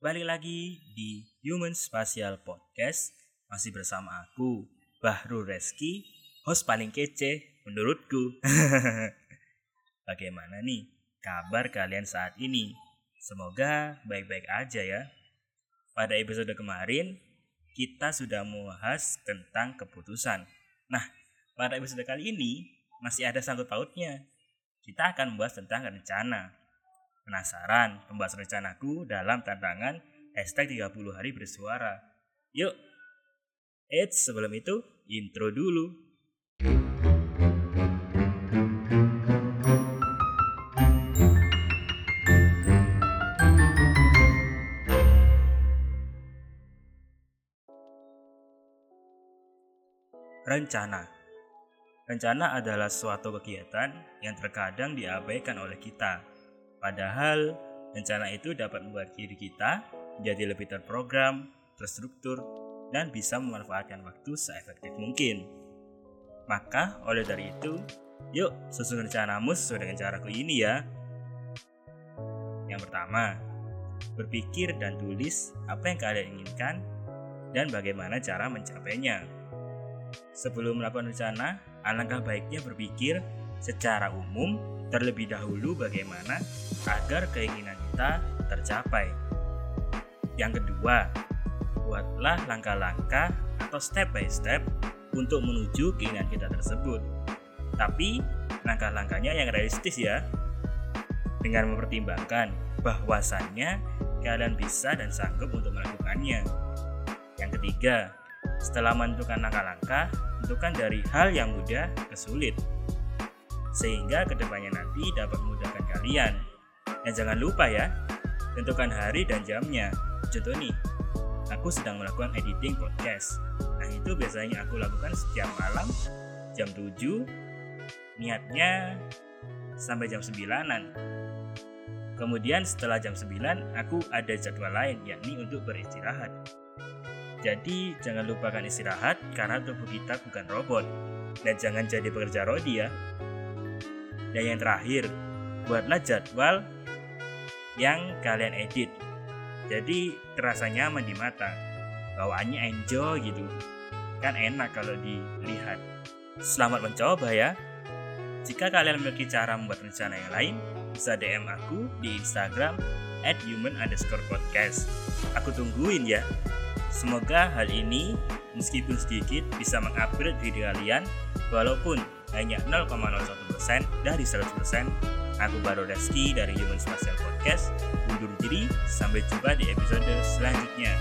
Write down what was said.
Balik lagi di Human Spatial Podcast. Masih bersama aku, Bahru Reski Host paling kece menurutku. Bagaimana nih kabar kalian saat ini? Semoga baik-baik aja ya. Pada episode kemarin kita sudah membahas tentang keputusan. Nah, pada episode kali ini masih ada sangkut pautnya. Kita akan membahas tentang rencana Penasaran membahas rencanaku dalam tantangan hashtag 30 hari bersuara? Yuk! Eits, sebelum itu, intro dulu. Rencana Rencana adalah suatu kegiatan yang terkadang diabaikan oleh kita Padahal rencana itu dapat membuat diri kita menjadi lebih terprogram, terstruktur, dan bisa memanfaatkan waktu seefektif mungkin. Maka oleh dari itu, yuk susun rencanamu sesuai dengan caraku ini ya. Yang pertama, berpikir dan tulis apa yang kalian inginkan dan bagaimana cara mencapainya. Sebelum melakukan rencana, alangkah baiknya berpikir secara umum terlebih dahulu bagaimana agar keinginan kita tercapai. Yang kedua, buatlah langkah-langkah atau step by step untuk menuju keinginan kita tersebut. Tapi langkah-langkahnya yang realistis ya. Dengan mempertimbangkan bahwasannya kalian bisa dan sanggup untuk melakukannya. Yang ketiga, setelah menentukan langkah-langkah, tentukan dari hal yang mudah ke sulit sehingga ke depannya nanti dapat memudahkan kalian. Dan jangan lupa ya, tentukan hari dan jamnya. Contoh nih, aku sedang melakukan editing podcast. Nah itu biasanya aku lakukan setiap malam jam 7, niatnya sampai jam 9-an. Kemudian setelah jam 9, aku ada jadwal lain yakni untuk beristirahat. Jadi jangan lupakan istirahat karena tubuh kita bukan robot. Dan jangan jadi pekerja rodi ya. Dan yang terakhir, buatlah jadwal yang kalian edit. Jadi terasa nyaman di mata. Bawaannya enjoy gitu. Kan enak kalau dilihat. Selamat mencoba ya. Jika kalian memiliki cara membuat rencana yang lain, bisa DM aku di Instagram at human underscore podcast. Aku tungguin ya. Semoga hal ini meskipun sedikit bisa mengupgrade diri kalian walaupun hanya 0,01% dari 100%. Aku baru Reski dari Human Spatial Podcast. Undur diri, sampai jumpa di episode selanjutnya.